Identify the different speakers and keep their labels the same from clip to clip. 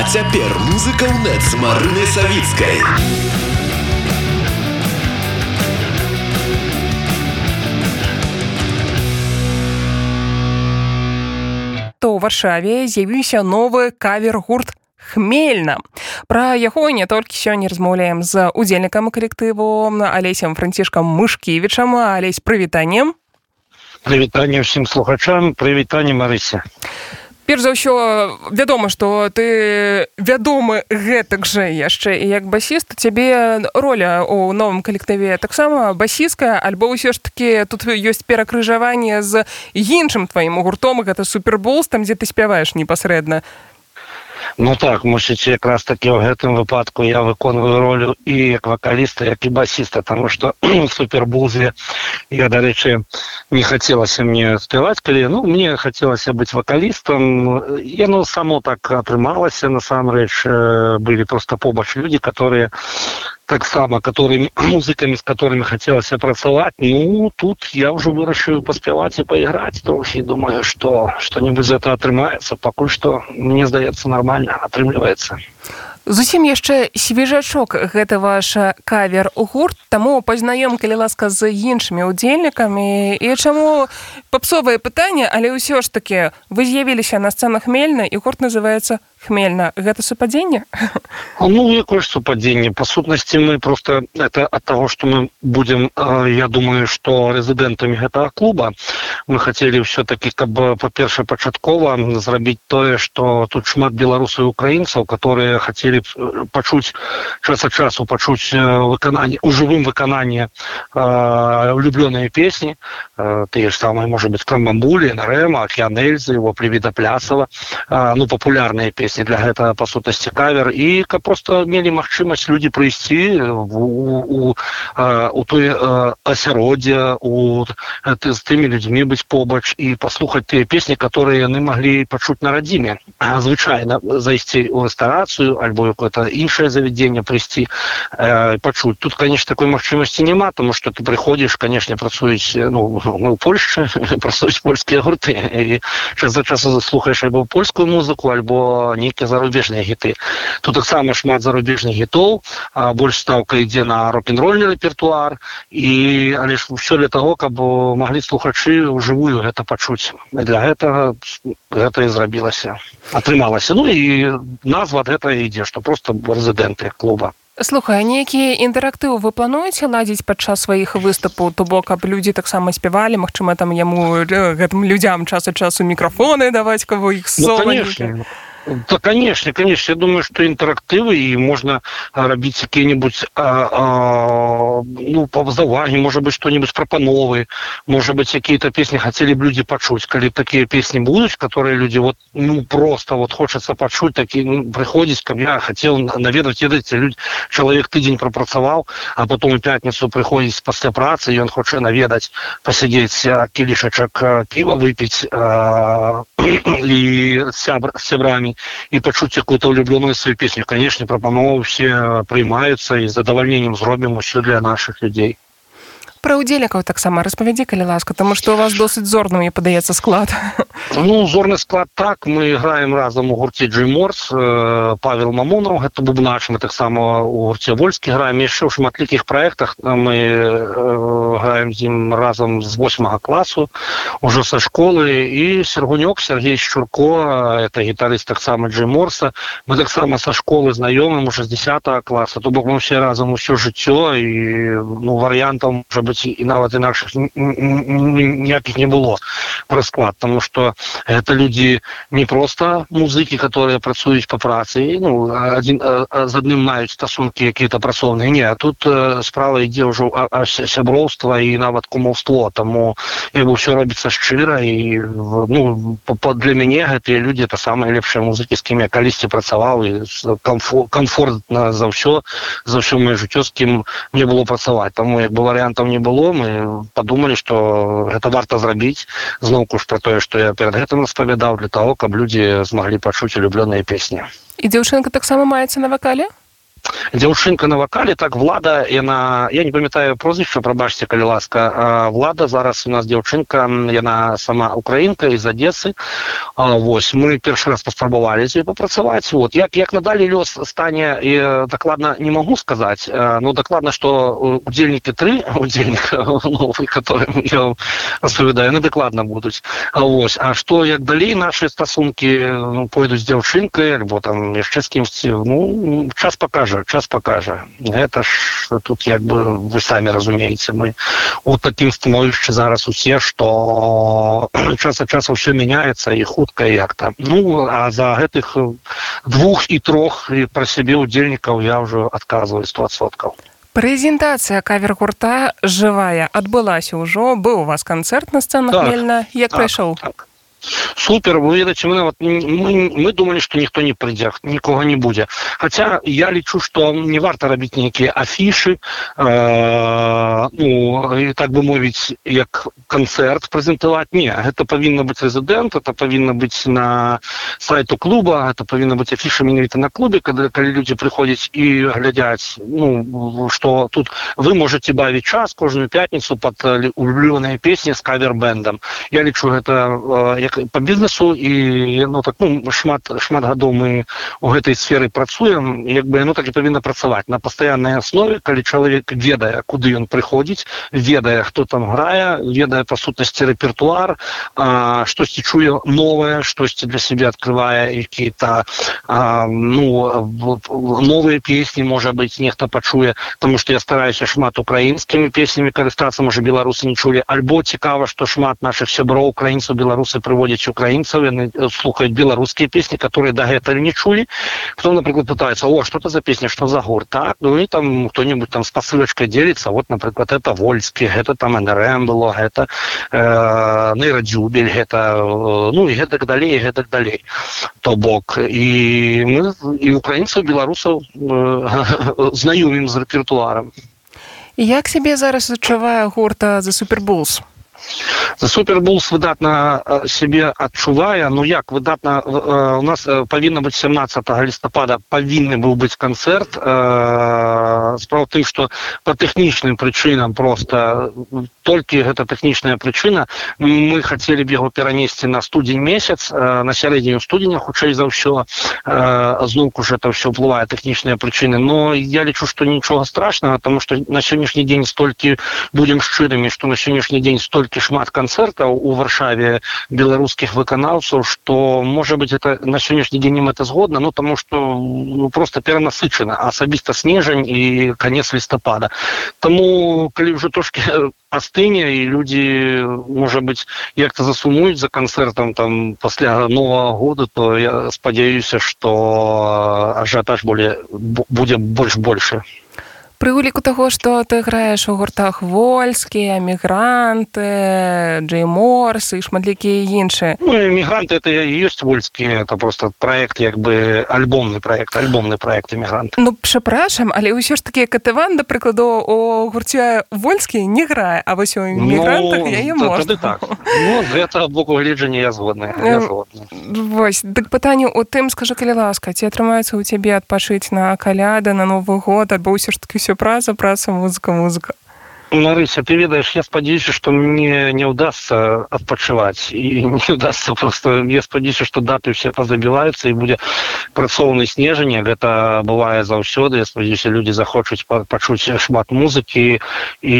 Speaker 1: А цяпер музыка ў нет з марынай савіцкай.
Speaker 2: то ў варшаве з'явіўся новы кавер-гурт хмельна пра яго не толькі сёння размаўляем з удзельнікам калектыву алесем францішкам мышкевічам алесь прывітаннем
Speaker 3: прывітанне ўсім слухачам прывітанне марыся
Speaker 2: перш за ўсё вядома што ты вядомы гэтак жа яшчэ і як басіст цябе роля у новым калектыве таксама басіская альбо ўсё ж таки тут ёсць перакрыжаванне з іншым тваім гуртом гэта суперболс там дзе ты спяваеш непасрэдна
Speaker 3: Ну так мусіць якраз такі ў гэтым выпадку я выконваю ролю і як вакаліста як і басіста тому что супербузе я дарэчы не хацелася мне спяваць калі ну мне хацелася быць вакалістам яно само так атрымалася насамрэч былі просто побач людзі которые таксама которыми музыкамі з которыми хацелася працаваць ну тут я ўжо вырашыў паспяваць і пайграць трохі думаю что что-нибудь за это атрымаецца пакуль што мне здаецца нормально атрымліваецца
Speaker 2: зусім яшчэ свежачок гэта ваш кавер у гурт. Таму пазнаём калі ласка з іншымі удзельнікамі і чаму папсовае пытанне але ўсё ж таки вы з'явіліся на сцэнах хмельна і гурт называется хмельна. Гэта супадзенне?
Speaker 3: Ну якое супадзенне. Па сутнасці мы просто это от того что мы будем я думаю что рэзідэнтамі гэтага клуба мы хотели все-таки каб па-перша пачаткова зрабіць тое что тут шмат беларусаў украінцаў которые хотели пачуць час ад часу пачуць выкананне у жывым выкананні влюбленыя песні тыя ж самыя может быть крамбамбулі нарэма океанельзы его привіда плясова ну популярныя песні песні для гэтага па сутнасці кавер. І каб просто мелі магчымасць людзі прыйсці у, у, у той асяроддзе у ты, з тымі людзьмі быць побач і паслухаць тыя песні которые яны маглі пачуць на радзіме звычайна зайсці ў рэстарацыю альбо какое-то іншае завядзенне прыйсці пачуць тут конечно такой магчымасці няма тому что ты прыходзіш конечно працуюць ну, ну польшчы працуюць польскія гурты і час за часу заслухаеш альбо польскую музыку альбо нейкія зарубежныя гіты тут таксама шмат зарубежных гітоў больш ставка ідзе на рок-н-рольны рэпертуар і але ж ўсё для того каб маглі слухачы ўжывую гэта пачуць для гэтага гэта і зрабілася атрымалася ну і назва гэта ідзе што просто рэзідэнты клуба
Speaker 2: слухай нейкія інтэрактывы вы плануеце ладзіць падчас сваіх выступаў? То бок каб людзі таксама спявалі Мачыма там яму гэтым людзям час ад часу мікрафоны даваць каго іх
Speaker 3: со ну, Да, конечно, конечно. Я думаю, что интерактивы и можно рабіць какие-нибудь ну, павзаванні, может быть, что-нибудь пропановые, может быть, какие-то песни хотели бы люди почуть. Коли такие песни будут, которые люди вот, ну, просто вот хочется почуть, такие, ну, приходить ко мне, хотел наведать, эти люди, человек тыдзень пропрацавал, а потом в пятницу приходит после працы, и он хочет наведать, посидеть, килишечек пива выпить, и с сябрами, і пачуць какую-то улюбленную сваю песню конечно прапановы все прыймаюцца і задавальненнем зробім усё для наших людзей
Speaker 2: пра удзельнікаў таксама распавядзі калі ласка тому что у вас досыць зорны мне падаецца склад.
Speaker 3: Ну зорны склад так. Мы играем разам у гурце джейморс э, павел мамонов гэта бубнач. Мы таксама у гурце вольскі граем. Яшчэ ў шматлікіх проектах мы э, граем з ім разам з восьмага класу уже са школы. І сергунёк сергей шчурко это гітарыст таксама джейморса мы таксама са школы знаёмым уже з 10 класа. То бок мы все разам усё жыццё і ну варыянтам уже быть і нават інакшых ніякіх не было пра склад тому что это люди не просто музыкі которые працуюць по працы ну один з адным маюць стасункі какие-то працоўныя не тут справа ідзе ўжо сяброўства і нават кумаўство тому як бы все робіцца шчыра і ну для мяне гэтыя люди это самые лепшыя музыкі з кім я калісьці працаваў і комфорт комфортна за ўсё за ўсё моё жыццё з кім мне было працаваць тому як бы варыянтаў не было мы подумали что гэта варта зрабіць зноўку ж про тое что я перед гэтым распавядаў для того каб людзі змаглі пачуць улюбленыя песні
Speaker 2: і дзяўчынка таксама маецца на вакале
Speaker 3: дзяўчынка на вакале так влада яна я не памятаю прозвішча прабачце калі ласка влада зараз у нас дзяўчынка яна сама украінка из адесы восьось мы першы раз паспрабавалі з ёй папрацаваць вот. Як як надалі лёс стане і дакладна не могу сказаць ну дакладна что удзельнікі тры удзельніка которым я распавядаю ну дакладна будуць восьось А что як далей наши стасункі ну, пойдуць дзяўчынкай альбо там яшчэ з кімсьці ну час покажа час покажа гэта ж тут як бы вы самі разумееце мы у такім становішчы зараз усе что час ад часу все мяняецца і хутка як-то. Ну а за гэтых двух і трох і пра сябе удзельнікаў я ўжо адказваю стосоткаў
Speaker 2: прэзентацыя кавер гурта жывая адбылася ўжо быў у вас канцэрт на сцэнах так, мельна. Як так, прайшоў так
Speaker 3: супер вы ведаце мы нават мы, мы думалі што ніхто не прыйдзе нікога не будзе хаця я лічу што не варта рабіць нейкія афішы э, ну, так бы мовіць як канцэрт прэзентаваць не гэта павінна быць рэзідэнт это павінна быць на сайту клуба это павінна быць афіша менавіта на клубе калі, калі людзі прыходзяць і глядяць ну што тут вы можете бавіць час кожную пятніцу под улюбленыя песні з кавер-бэндам я лічу гэта э, як по бізнесу і ну так ну шмат шмат гадоў мы у гэтай сферы працуем як бы ну так і павінна працаваць. На пастаяннай аснове калі чалавек ведае куды ён прыходзіць ведае хто там грае ведае па сутнасці рэпертуар штосьці чуе новае штосьці для сябе открывае які-то ну новыя песні можа быть нехта пачуе тому что я стараюся шмат украінскімі песнямі карыстацца можа беларусы не чулі. Альбо цікава што шмат наших сяброў украінцаў беларусы прыводзяць прыводзяць украінцаў яны слухаюць беларускія песні которые дагэтуль не чулі. Потом напрыклад пытается о что то за песня что за гор так ну і там кто-нибудь там с посылочкой делится вот напрыклад это вольскі гэта там нрм было гэта э, нейрадзюбель гэта э, ну і гэтак далей гэтак далей то бок і мы і украінцаў беларусаў э, знаёмім з рэпертуарам.
Speaker 2: Як сябе зараз адчувае гурта за супербулс
Speaker 3: за супербулс выдатна сябе адчувае ну як выдатна у нас павінна быць 17 лістапада павінны быў быць канцэрт справа тым што по тэхнічным прычынам просто толькі гэта тэхнічная прычына мы хацелі б яго перанесці на студзень месяц на сярэдзіню студзеня хутчэй за ўсё зноўку ж это ўсё ўплывае тэхнічныя прычыны но я лічу што нічога страшнага тому что на сённяшні дзень столькі будзем шчырымі што на сённяшні дзень столькі шмат канцэртаў у варшаве беларускіх выканаўцаў што можа быть это на сённяшні дзень это згодна ну тому что ну, просто перанасычана асабіста снежань і конец лістапада. Тому калі ўжо трошки астыне і людзі можа быть як-то засумуюць за канцэртам там пасля нового года то я спадзяюся что ажиотаж более будзе больш больше
Speaker 2: Пры уліку таго, што ты граеш у гуртах вольскія, мігранты, Джейморс і шматлікія іншыя.
Speaker 3: Ну, мігранты это ёсць вольскія, это просто проект як бы альбомны проект, альбомны проект мігрант.
Speaker 2: Ну прапрашам, але ўсё ж такі катыван, да прыкладу у гурце вольскі не грае, а вось у мігрантах ну, яе можна.
Speaker 3: Так. Ну, гэта боку гледжання я згодная.
Speaker 2: Вось, дык пытанне у тым, скажу, калі ласка, ці атрымаецца ў цябе адпачыць на каляда, на новы год, альбо ўсё ж такі ўсё праца праца музыка музыка
Speaker 3: Марыся, ты ведаешь, я спадзяюся, што мне не ўдастся адпачываць і не ўдастся просто. Я спадзяюся, што даты все пазабіваюцца і будзе працоўны снежанне гэта бывае заўсёды я спадзяюся людзі захочуць пачуць шмат музыкі і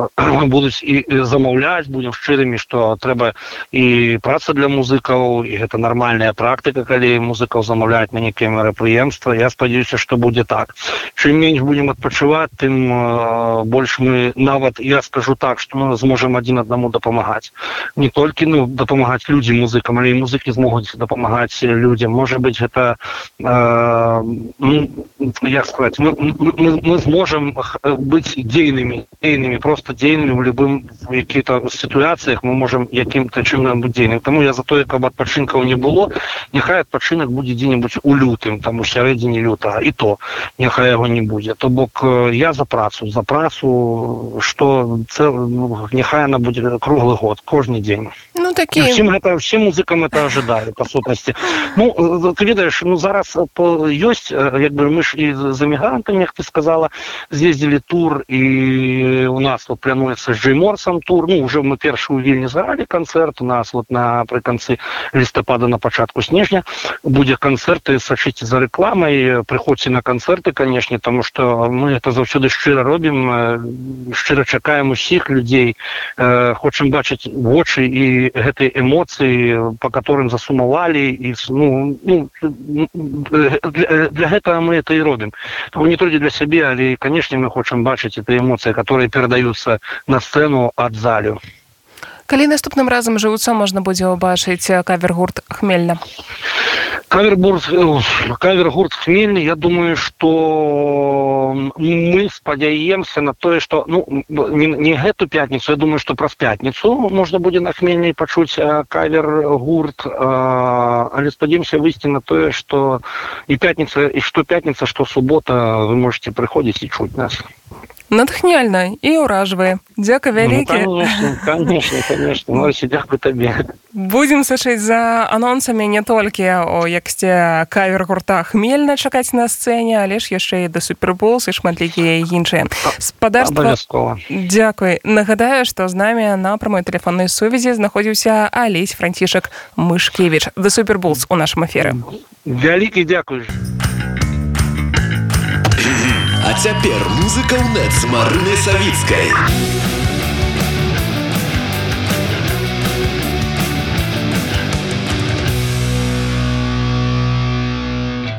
Speaker 3: будуць і замаўляць будзем шчырымі што трэба і праца для музыкаў і гэта нармальная практыка калі музыкаў замаўляюць на нейкія мерапрыемства я спадзяюся што будзе так. Чым менш будзем адпачываць тым больш мы нават я скажу так что мы зможам один аднаму дапамагаць. Не толькі ну дапамагаць людзі музыкам але музыкі змогуць дапамагаць людзям. Может быть гэта э, ну, як сказать мы, мы, мы зможам быць дзейнымі дзейнымі просто дзейнымі в любым які-то сітуацыях мы можем якім-то чынам дзейным тому я за тое каб адпачынкаў не было няхай адпачынак будзе дзе-нибудь у лютым там у сярэдзіне лютага і то няхай яго не будзе. То бок я за працу за працу что цел, нехай она будет круглый год кожный день.
Speaker 2: Ну такі
Speaker 3: всем гэта всем музыкам это ожидали по сутнасці ну ты ведаешь ну зараз ёсць як бы мы ж і за мігрантамі як ты сказала з'ездили тур і у нас вот плануецца з джейморсом тур. Ну уже мы першую вільні загралі канцэрт у нас вот напрыканцы лістапада на пачатку снежня будзе канцэрты сачыце за рэкламай прыходзьце на канцэрты канешне тому что мы это заўсёды шчыра робім шчыра чакаем усіх людзей хочам бачыць вочы і гэтай эмоцыі по которым засумавалі і ну, ну для, для гэтага мы это і робім. Тому не толькі для сябе але канешне мы хочам бачыць это эмоцыі которые перадаюцца на сцэну ад залю
Speaker 2: калі наступным разам жывуцца можна будзе ўбачыць кавергурт хмельна
Speaker 3: кавербург кавергурт хмельны я думаю что мы спадзяемся на тое что ну не, не гэту пятницу я думаю что праз пятницу можна будзе на хмельнай пачуць кавер гурт але спадзімся выйсці на тое что і пятница і что пятница что суббота вы можете прыходзіць і чуць нас
Speaker 2: натхняльна і ўражвае дзяка вялікі
Speaker 3: ну, конечно конечно дзякуй табе
Speaker 2: будзем сачыць за анонсамі не толькі о яксце кавер гурта хмельна чакаць на сцэне але ж яшчэ і да суперболс і шматлікія іншыя спадарства дзякуй нагадаю што з намі на прамой тэлефоннай сувязі знаходзіўся алесь францішак мышкевич да суперболс у нашым аферы
Speaker 3: вялікі дзякуй
Speaker 1: цяпер музыка ў нет з марынай савіцкай.